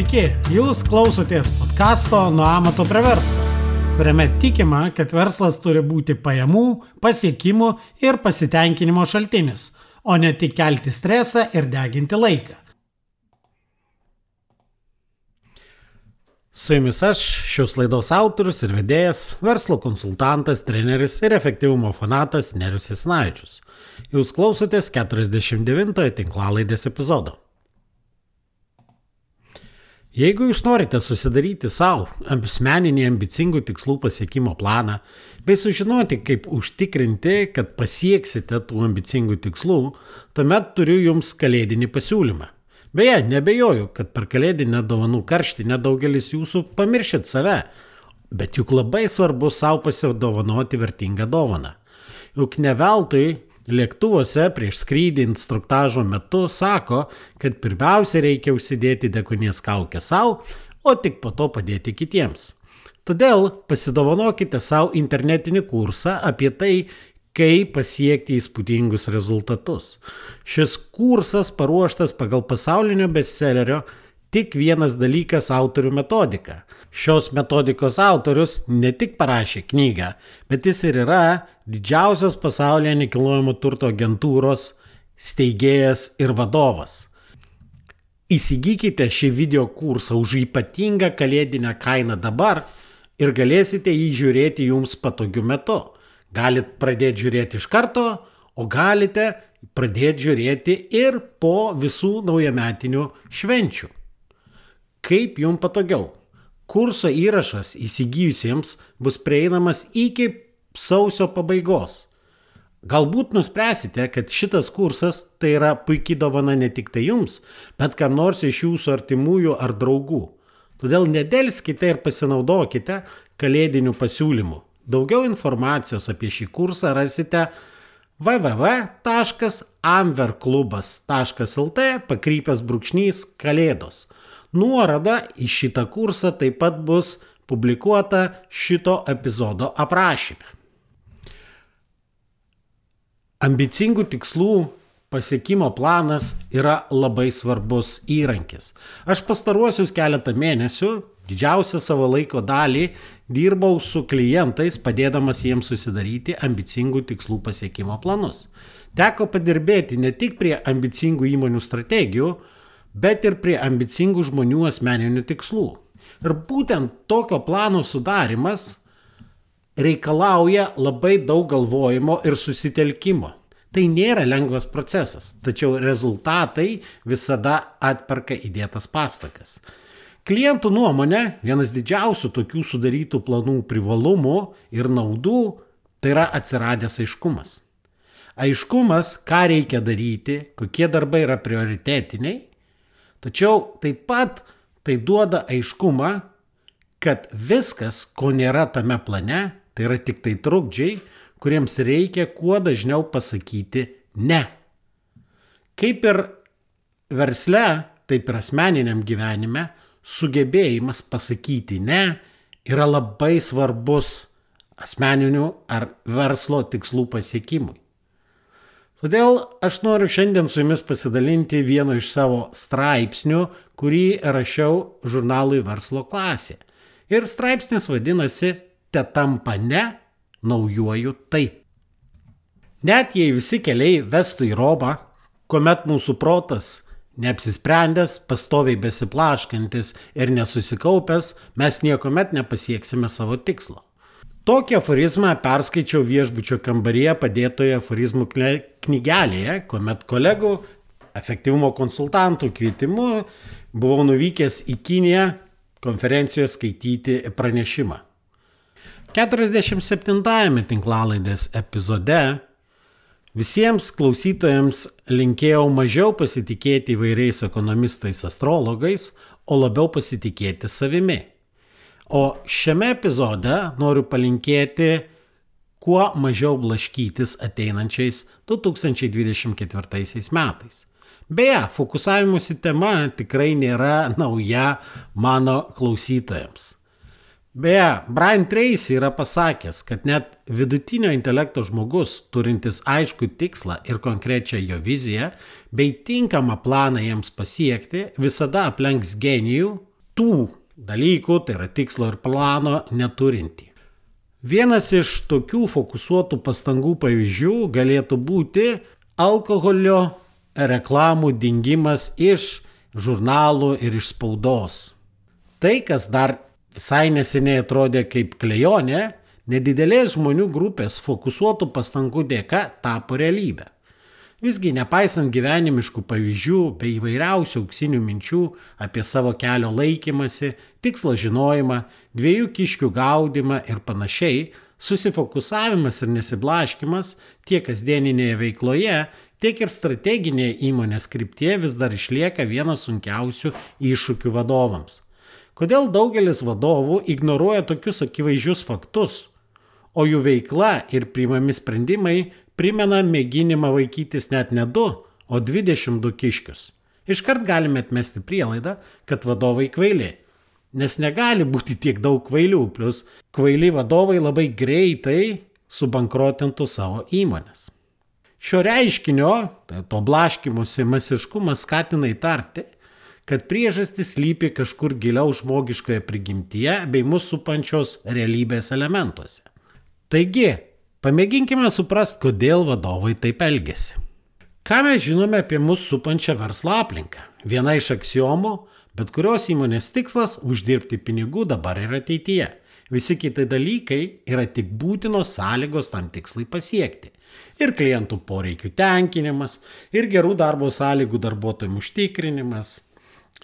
Sveiki, jūs klausotės podkasto Nuo amato prie verslo, kuriame tikima, kad verslas turi būti pajamų, pasiekimų ir pasitenkinimo šaltinis, o ne tik kelti stresą ir deginti laiką. Su jumis aš, šios laidos autorius ir vedėjas, verslo konsultantas, treneris ir efektyvumo fanatas Nerius Isnaičius. Jūs klausotės 49 tinklalaidės epizodo. Jeigu jūs norite susidaryti savo asmeninį ambicingų tikslų pasiekimo planą, bei sužinoti, kaip užtikrinti, kad pasieksite tų ambicingų tikslų, tuomet turiu jums kalėdinį pasiūlymą. Beje, nebejoju, kad per kalėdinę dovanų karštį nedaugelis jūsų pamiršit save, bet juk labai svarbu savo pasidovanoti vertingą dovaną. Juk ne veltui Lėktuvuose prieš skrydį instruktažo metu sako, kad pirmiausia reikia užsidėti dekonės kaukę savo, o tik po to padėti kitiems. Todėl pasidovanokite savo internetinį kursą apie tai, kaip pasiekti įspūdingus rezultatus. Šis kursas paruoštas pagal pasaulinio bestsellerio tik vienas dalykas autorių metodika. Šios metodikos autorius ne tik parašė knygą, bet jis ir yra didžiausios pasaulyje nekilnojamo turto agentūros steigėjas ir vadovas. Įsigykite šį video kursą už ypatingą kalėdinę kainą dabar ir galėsite jį žiūrėti jums patogiu metu. Galit pradėti žiūrėti iš karto, o galite pradėti žiūrėti ir po visų naujametinių švenčių kaip jum patogiau. Kurso įrašas įsigijusiems bus prieinamas iki sausio pabaigos. Galbūt nuspręsite, kad šitas kursas tai yra puikiai dovana ne tik tai jums, bet kam nors iš jūsų artimųjų ar draugų. Todėl nedelskite ir pasinaudokite kalėdinių pasiūlymų. Daugiau informacijos apie šį kursą rasite www.amverklubas.lt pakrypęs brūkšnys kalėdos. Nuoroda į šitą kursą taip pat bus publikuota šito epizodo aprašyme. Ambicingų tikslų pasiekimo planas yra labai svarbus įrankis. Aš pastaruosius keletą mėnesių didžiausią savo laiko dalį dirbau su klientais, padėdamas jiems susidaryti ambicingų tikslų pasiekimo planus. Teko padirbėti ne tik prie ambicingų įmonių strategijų, bet ir prie ambicingų žmonių asmeninių tikslų. Ir būtent tokio plano sudarimas reikalauja labai daug galvojimo ir susitelkimo. Tai nėra lengvas procesas, tačiau rezultatai visada atperka įdėtas pastakas. Klientų nuomonė, vienas didžiausių tokių sudarytų planų privalumų ir naudų tai yra atsiradęs aiškumas. Aiškumas, ką reikia daryti, kokie darbai yra prioritetiniai Tačiau taip pat tai duoda aiškumą, kad viskas, ko nėra tame plane, tai yra tik tai trukdžiai, kuriems reikia kuo dažniau pasakyti ne. Kaip ir versle, taip ir asmeniniam gyvenime, sugebėjimas pasakyti ne yra labai svarbus asmeninių ar verslo tikslų pasiekimui. Todėl aš noriu šiandien su jumis pasidalinti vienu iš savo straipsnių, kurį rašiau žurnalui Verslo klasė. Ir straipsnis vadinasi Te tampa ne, naujuoju taip. Net jei visi keliai vestų į Romą, kuomet mūsų protas neapsisprendęs, pastoviai besiplaškantis ir nesusikaupęs, mes niekuomet nepasieksime savo tikslo. Tokį aforizmą perskaičiau viešbučio kambaryje padėtoje aforizmų knygelėje, kuomet kolegų efektyvumo konsultantų kvietimu buvau nuvykęs į Kiniją konferencijoje skaityti pranešimą. 47-ame tinklalaidės epizode visiems klausytojams linkėjau mažiau pasitikėti įvairiais ekonomistais, astrologais, o labiau pasitikėti savimi. O šiame epizode noriu palinkėti kuo mažiau blaškytis ateinančiais 2024 metais. Beje, fokusavimusi tema tikrai nėra nauja mano klausytojams. Beje, Brian Tracy yra pasakęs, kad net vidutinio intelekto žmogus, turintis aišku tikslą ir konkrečią jo viziją, bei tinkamą planą jiems pasiekti, visada aplenks genijų tų dalykų, tai yra tikslo ir plano neturinti. Vienas iš tokių fokusuotų pastangų pavyzdžių galėtų būti alkoholio reklamų dingimas iš žurnalų ir iš spaudos. Tai, kas dar visai neseniai atrodė kaip klejonė, nedidelės žmonių grupės fokusuotų pastangų dėka tapo realybė. Visgi, nepaisant gyvenimiškų pavyzdžių bei įvairiausių auksinių minčių apie savo kelio laikymasi, tikslo žinojimą, dviejų kiškių gaudimą ir panašiai, susifokusavimas ir nesiblaškimas tiek kasdieninėje veikloje, tiek ir strateginėje įmonės kryptie vis dar išlieka vienas sunkiausių iššūkių vadovams. Kodėl daugelis vadovų ignoruoja tokius akivaizdžius faktus, o jų veikla ir priimami sprendimai primena mėginimą vaikytis net ne 2, o 22 kiškius. Iškart galime atmesti prielaidą, kad vadovai kvailiai. Nes negali būti tiek daug kvailių, plus kvaili vadovai labai greitai subankrotintų savo įmonės. Šio reiškinio, tai to blaškimusi masiškumas skatina įtarti, kad priežastis lypi kažkur giliau žmogiškoje prigimtyje bei mūsų supančios realybės elementuose. Taigi, Pamėginkime suprasti, kodėl vadovai taip elgesi. Ką mes žinome apie mūsų supančią verslo aplinką? Viena iš aksiomų, bet kurios įmonės tikslas - uždirbti pinigų dabar ir ateityje. Visi kiti dalykai yra tik būtinos sąlygos tam tikslai pasiekti. Ir klientų poreikių tenkinimas, ir gerų darbo sąlygų darbuotojų užtikrinimas,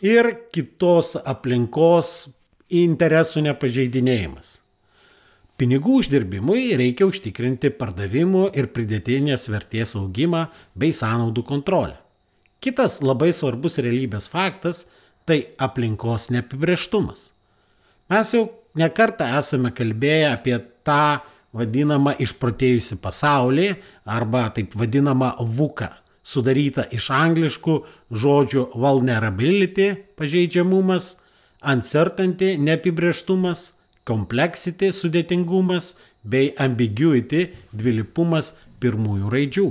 ir kitos aplinkos interesų nepažeidinėjimas. Pinigų uždirbimui reikia užtikrinti pardavimų ir pridėtinės vertės augimą bei sąnaudų kontrolę. Kitas labai svarbus realybės faktas - tai aplinkos neapibrieštumas. Mes jau nekartą esame kalbėję apie tą vadinamą išprotėjusi pasaulį arba taip vadinamą VUKA, sudarytą iš angliškų žodžių vulnerability - pažeidžiamumas, uncertainty - neapibrieštumas, complexity sudėtingumas bei ambiguity dvilipumas pirmųjų raidžių.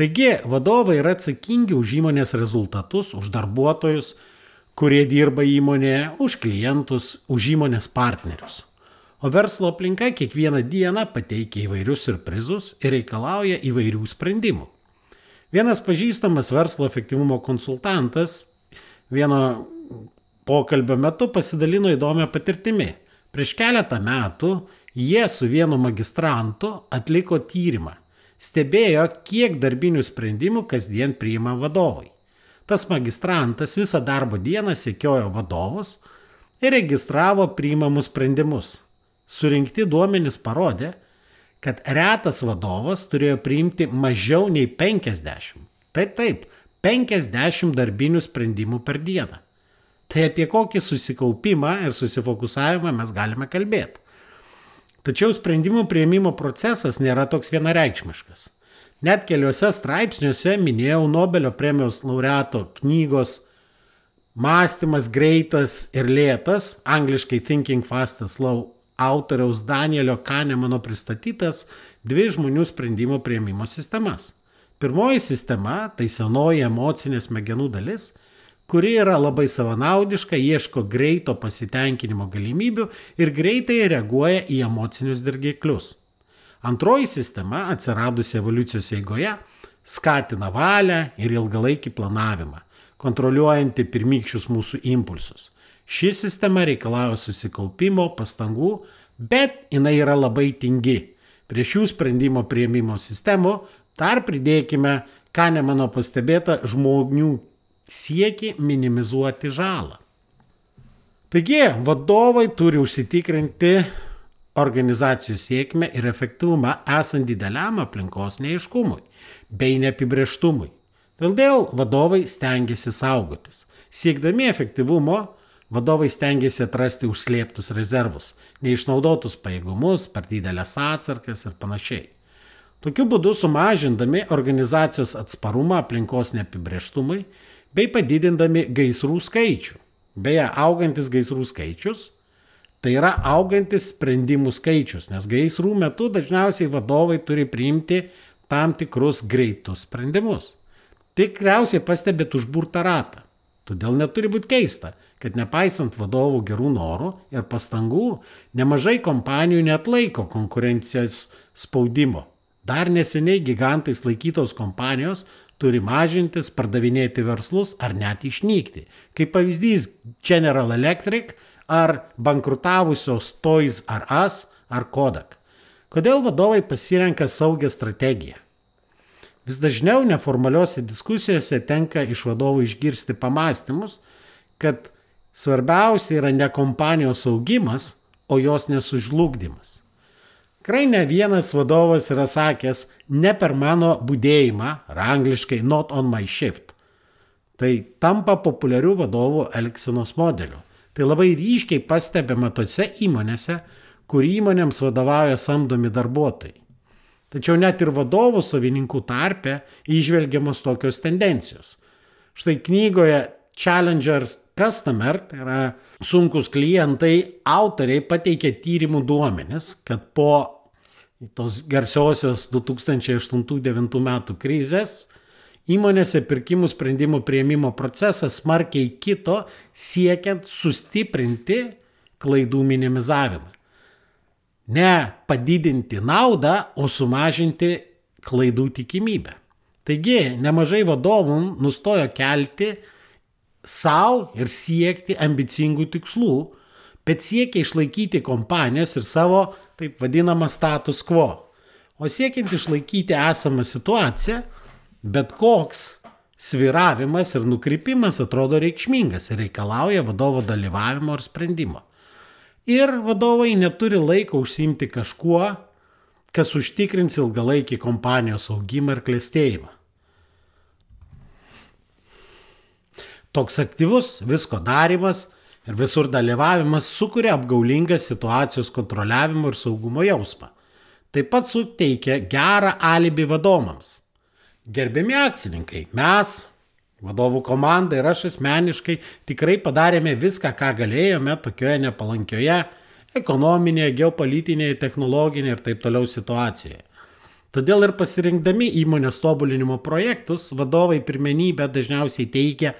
Taigi vadovai yra atsakingi už įmonės rezultatus, už darbuotojus, kurie dirba įmonėje, už klientus, už įmonės partnerius. O verslo aplinka kiekvieną dieną pateikia įvairius surprizus ir reikalauja įvairių sprendimų. Vienas pažįstamas verslo efektyvumo konsultantas vieno pokalbio metu pasidalino įdomią patirtimį. Prieš keletą metų jie su vienu magistrantu atliko tyrimą. Stebėjo, kiek darbinių sprendimų kasdien priima vadovai. Tas magistrantas visą darbo dieną sekiojo vadovus ir registravo priimamus sprendimus. Surinkti duomenys parodė, kad retas vadovas turėjo priimti mažiau nei 50. Taip, taip, 50 darbinių sprendimų per dieną. Tai apie kokį susikaupimą ir susifokusavimą mes galime kalbėti. Tačiau sprendimų prieimimo procesas nėra toks vienareikšmiškas. Net keliuose straipsniuose minėjau Nobelio premijos laureato knygos Mąstymas greitas ir lėtas, angliškai Thinking Fast and Slow, autoriaus Danielio Kanemano pristatytas dvi žmonių sprendimo prieimimo sistemas. Pirmoji sistema - tai senoji emocinė smegenų dalis – kuri yra labai savanaudiška, ieško greito pasitenkinimo galimybių ir greitai reaguoja į emocinius dirgiklius. Antroji sistema, atsiradusi evoliucijos eigoje, skatina valią ir ilgalaikį planavimą, kontroliuojanti pirmykščius mūsų impulsus. Ši sistema reikalauja susikaupimo, pastangų, bet jinai yra labai tingi. Prie šių sprendimo prieimimo sistemų dar pridėkime, ką ne mano pastebėta, žmonių sieki minimizuoti žalą. Taigi, vadovai turi užsitikrinti organizacijų sėkmę ir efektyvumą esant dideliam aplinkos neiškumui bei neapibrieštumui. Todėl vadovai stengiasi saugotis. Siekdami efektyvumo, vadovai stengiasi atrasti užslėptus rezervus, neišnaudotus pajėgumus, per didelės atsarkas ir panašiai. Tokiu būdu sumažindami organizacijos atsparumą aplinkos neapibrieštumui, bei padidindami gaisrų skaičių. Beje, augantis gaisrų skaičius Tai yra augantis sprendimų skaičius, nes gaisrų metu dažniausiai vadovai turi priimti tam tikrus greitus sprendimus. Tikriausiai pastebėt užburtą ratą. Todėl neturi būti keista, kad nepaisant vadovų gerų norų ir pastangų, nemažai kompanijų net laiko konkurencijos spaudimo. Dar neseniai gigantais laikytos kompanijos turi mažintis, pardavinėti verslus ar net išnykti. Kaip pavyzdys General Electric ar bankrutavusios Toys ar As ar Kodak. Kodėl vadovai pasirenka saugią strategiją? Vis dažniau neformaliuose diskusijose tenka iš vadovų išgirsti pamastymus, kad svarbiausia yra ne kompanijos augimas, o jos nesužlugdymas. Tikrai ne vienas vadovas yra sakęs, ne per mano būdėjimą, ar angliškai not on my shift. Tai tampa populiarių vadovų elgsenos modeliu. Tai labai ryškiai pastebima tose įmonėse, kur įmonėms vadovauja samdomi darbuotojai. Tačiau net ir vadovų savininkų tarpe išvelgiamos tokios tendencijos. Štai knygoje Challengers Customer, tai yra sunkus klientai, autoriai pateikė tyrimų duomenis, kad po tos garsiosios 2008-2009 metų krizės įmonėse pirkimų sprendimų prieimimo procesas smarkiai kito siekiant sustiprinti klaidų minimizavimą. Ne padidinti naudą, o sumažinti klaidų tikimybę. Taigi nemažai vadovų nustojo kelti savo ir siekti ambicingų tikslų, bet siekia išlaikyti kompanijas ir savo taip vadinamą status quo. O siekiant išlaikyti esamą situaciją, bet koks sviravimas ir nukrypimas atrodo reikšmingas ir reikalauja vadovo dalyvavimo ir sprendimo. Ir vadovai neturi laiko užsimti kažkuo, kas užtikrins ilgalaikį kompanijos augimą ir klėstėjimą. Toks aktyvus visko darimas ir visur dalyvavimas sukuria apgaulingą situacijos kontroliavimo ir saugumo jausmą. Taip pat suteikia gerą alibi vadovams. Gerbiami akcininkai, mes, vadovų komanda ir aš asmeniškai tikrai padarėme viską, ką galėjome tokioje nepalankioje ekonominėje, geopolitinėje, technologinėje ir taip toliau situacijoje. Todėl ir pasirinkdami įmonės tobulinimo projektus, vadovai pirmenybę dažniausiai teikia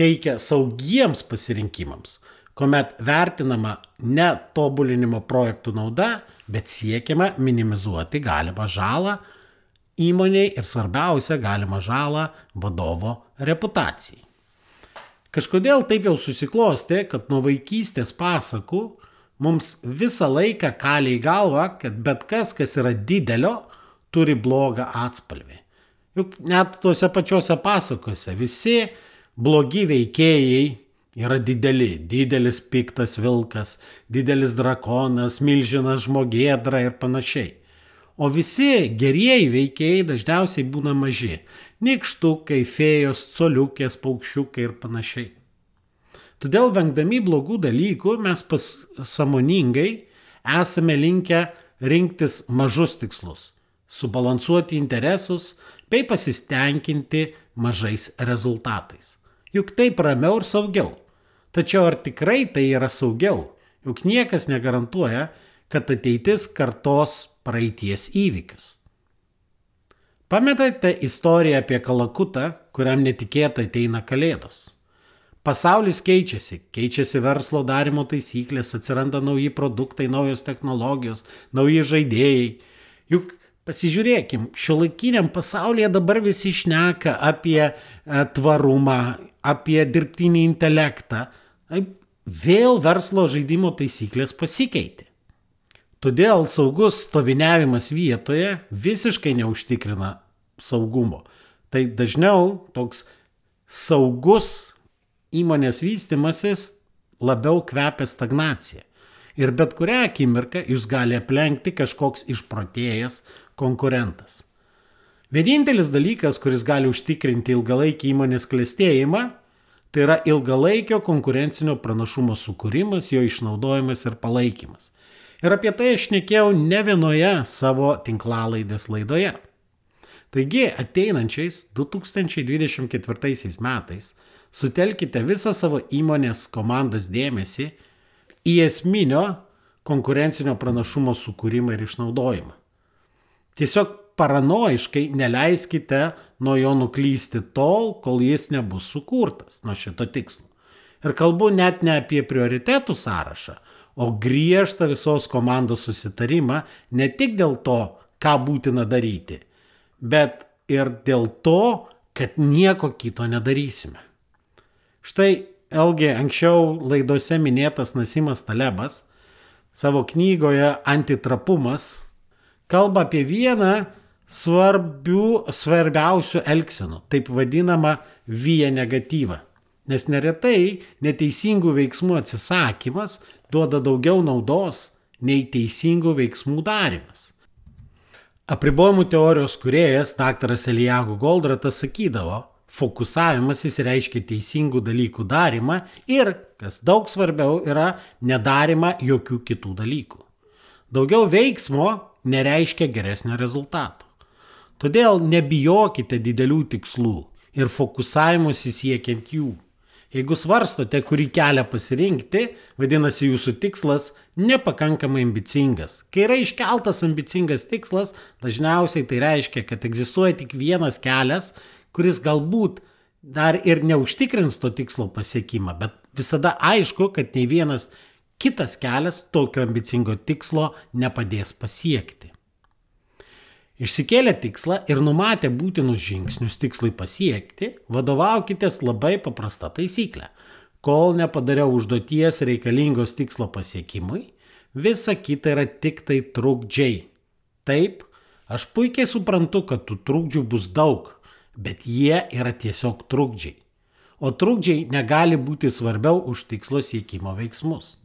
teikia saugiems pasirinkimams, kuomet vertinama ne tobulinimo projektų nauda, bet siekiama minimizuoti galimą žalą įmoniai ir svarbiausia galimą žalą vadovo reputacijai. Kažkodėl taip jau susiklosti, kad nuo vaikystės pasakų mums visą laiką kalė į galvą, kad bet kas, kas yra didelio, turi blogą atspalvį. Juk net tuose pačiuose pasakose visi blogi veikėjai yra dideli. Didelis piktas vilkas, didelis drakonas, milžinas žmogėdra ir panašiai. O visi gerieji veikėjai dažniausiai būna maži. Nikštukai, fėjos, coliukės, paukščiukai ir panašiai. Todėl vengdami blogų dalykų mes pasamoningai esame linkę rinktis mažus tikslus, subalansuoti interesus bei pasistenkinti mažais rezultatais. Juk taip ramiau ir saugiau. Tačiau ar tikrai tai yra saugiau? Juk niekas negarantuoja, kad ateitis kartos praeities įvykius. Pametate istoriją apie kalakutą, kuriam netikėtai ateina kalėdos. Pasaulis keičiasi, keičiasi verslo darimo taisyklės, atsiranda nauji produktai, naujos technologijos, nauji žaidėjai. Juk pasižiūrėkim, šio laikiniam pasaulyje dabar visi šneka apie e, tvarumą, apie dirbtinį intelektą, vėl verslo žaidimo taisyklės pasikeitė. Todėl saugus stoviniavimas vietoje visiškai neužtikrina saugumo. Tai dažniau toks saugus įmonės vystimasis labiau kvepia stagnacija. Ir bet kurią akimirką jūs gali aplenkti kažkoks išprotėjęs konkurentas. Vienintelis dalykas, kuris gali užtikrinti ilgalaikį įmonės klėstėjimą, tai yra ilgalaikio konkurencinio pranašumo sukūrimas, jo išnaudojimas ir palaikymas. Ir apie tai aš nekėjau ne vienoje savo tinklalaidės laidoje. Taigi ateinančiais 2024 metais sutelkite visą savo įmonės komandos dėmesį į esminio konkurencinio pranašumo sukūrimą ir išnaudojimą. Tiesiog paranoiškai neleiskite nuo jo nuklysti tol, kol jis nebus sukurtas nuo šito tikslo. Ir kalbu net ne apie prioritetų sąrašą, o griežtą visos komandos susitarimą ne tik dėl to, ką būtina daryti, bet ir dėl to, kad nieko kito nedarysime. Štai Elgi anksčiau laidose minėtas Nasimas Talebas savo knygoje Antitrapumas kalba apie vieną svarbių, svarbiausių elgsenų, taip vadinamą vyje negatyvą. Nes neretai neteisingų veiksmų atsisakymas duoda daugiau naudos nei teisingų veiksmų darimas. Apribojimų teorijos kuriejas dr. Elijahu Goldratas sakydavo, fokusavimas įsireiškia teisingų dalykų darimą ir, kas daug svarbiau, yra nedarima jokių kitų dalykų. Daugiau veiksmo nereiškia geresnio rezultato. Todėl nebijokite didelių tikslų ir fokusavimuose siekiant jų. Jeigu svarstote, kurį kelią pasirinkti, vadinasi jūsų tikslas nepakankamai ambicingas. Kai yra iškeltas ambicingas tikslas, dažniausiai tai reiškia, kad egzistuoja tik vienas kelias, kuris galbūt dar ir neužtikrins to tikslo pasiekimą, bet visada aišku, kad nei vienas kitas kelias tokio ambicingo tikslo nepadės pasiekti. Išsikėlę tikslą ir numatę būtinus žingsnius tikslui pasiekti, vadovaukitės labai paprasta taisyklė. Kol nepadariau užduoties reikalingos tikslo pasiekimui, visa kita yra tik tai trukdžiai. Taip, aš puikiai suprantu, kad tų trukdžių bus daug, bet jie yra tiesiog trukdžiai. O trukdžiai negali būti svarbiau už tikslo siekimo veiksmus.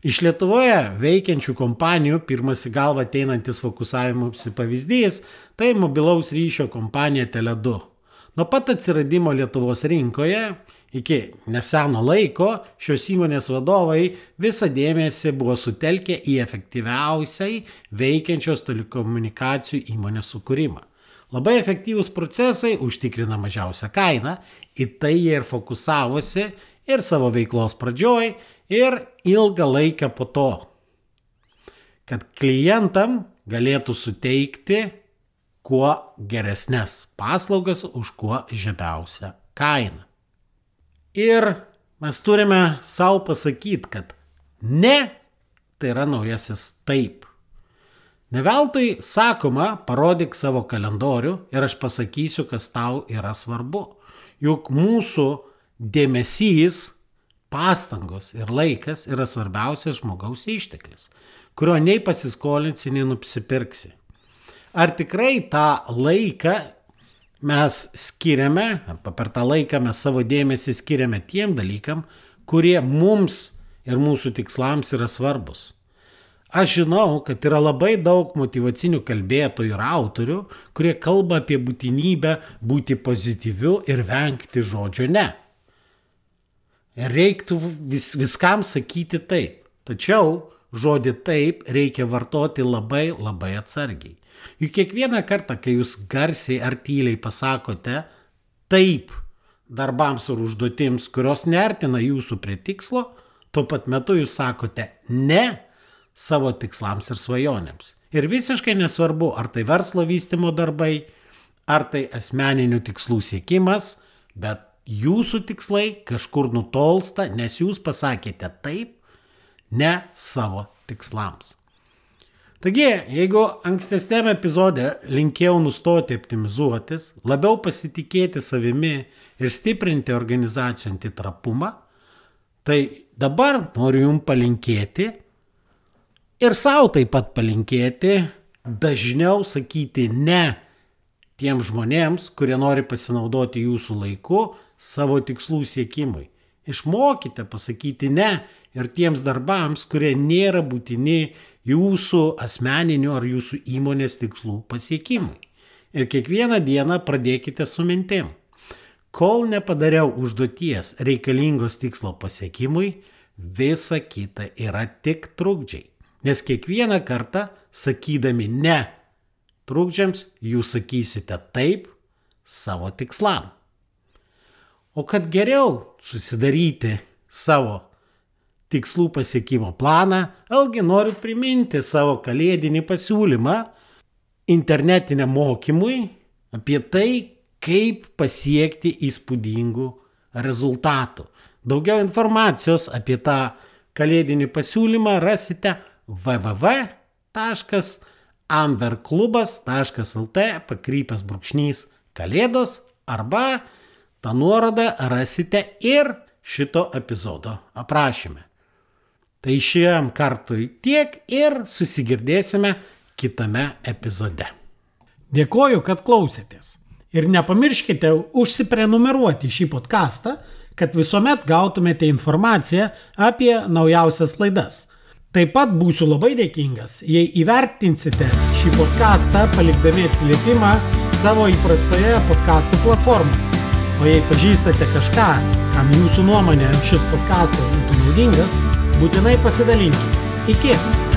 Iš Lietuvoje veikiančių kompanijų pirmas į galvą ateinantis fokusavimosi pavyzdys - tai mobilaus ryšio kompanija Tele2. Nuo pat atsiradimo Lietuvos rinkoje iki neseno laiko šios įmonės vadovai visą dėmesį buvo sutelkę į efektyviausiai veikiančios telekomunikacijų įmonės sukūrimą. Labai efektyvūs procesai užtikrina mažiausią kainą, į tai jie ir fokusavosi ir savo veiklos pradžioj, ir ilgą laiką po to, kad klientam galėtų suteikti kuo geresnės paslaugas už kuo žemiausią kainą. Ir mes turime savo pasakyti, kad ne tai yra naujasis taip. Neveltui sakoma, parodyk savo kalendorių ir aš pasakysiu, kas tau yra svarbu. Juk mūsų dėmesys pastangos ir laikas yra svarbiausias žmogaus išteklis, kurio nei pasiskolinsi, nei nusipirksi. Ar tikrai tą laiką mes skiriame, per tą laiką mes savo dėmesį skiriame tiem dalykam, kurie mums ir mūsų tikslams yra svarbus. Aš žinau, kad yra labai daug motivacinių kalbėtojų ir autorių, kurie kalba apie būtinybę būti pozityviu ir vengti žodžio ne. Reiktų vis, viskam sakyti taip. Tačiau žodį taip reikia vartoti labai labai atsargiai. Juk kiekvieną kartą, kai jūs garsiai ar tyliai pasakote taip darbams ar užduotims, kurios nertina jūsų prie tikslo, tuo pat metu jūs sakote ne savo tikslams ir svajonėms. Ir visiškai nesvarbu, ar tai verslo vystimo darbai, ar tai asmeninių tikslų siekimas, bet jūsų tikslai kažkur nutolsta, nes jūs pasakėte taip, ne savo tikslams. Taigi, jeigu ankstesnėme epizode linkėjau nustoti optimizuotis, labiau pasitikėti savimi ir stiprinti organizacijų antitrapumą, tai dabar noriu jums palinkėti ir savo taip pat palinkėti dažniau sakyti ne tiems žmonėms, kurie nori pasinaudoti jūsų laiku savo tikslų siekimui. Išmokite pasakyti ne ir tiems darbams, kurie nėra būtini jūsų asmeninių ar jūsų įmonės tikslų pasiekimui. Ir kiekvieną dieną pradėkite su mintim. Kol nepadariau užduoties reikalingos tikslo pasiekimui, visa kita yra tik trukdžiai. Nes kiekvieną kartą, sakydami ne trukdžiams jūs sakysite taip savo tikslam. O kad geriau susidaryti savo tikslų pasiekimo planą, algi noriu priminti savo kalėdinį pasiūlymą internetiniam mokymui apie tai, kaip pasiekti įspūdingų rezultatų. Daugiau informacijos apie tą kalėdinį pasiūlymą rasite www.amverklubas.lt pakrypęs brūkšnys kalėdos arba tą nuorodą rasite ir šito epizodo aprašyme. Tai šiam kartui tiek ir susigirdėsime kitame epizode. Dėkoju, kad klausėtės. Ir nepamirškite užsiprenumeruoti šį podcastą, kad visuomet gautumėte informaciją apie naujausias laidas. Taip pat būsiu labai dėkingas, jei įvertinsite šį podcastą palikdami atsiliepimą savo įprastoje podcastų platformoje. O jei pažįstate kažką, kam jūsų nuomonė šis podcastas būtų naudingas, būtinai pasidalinkite. Iki!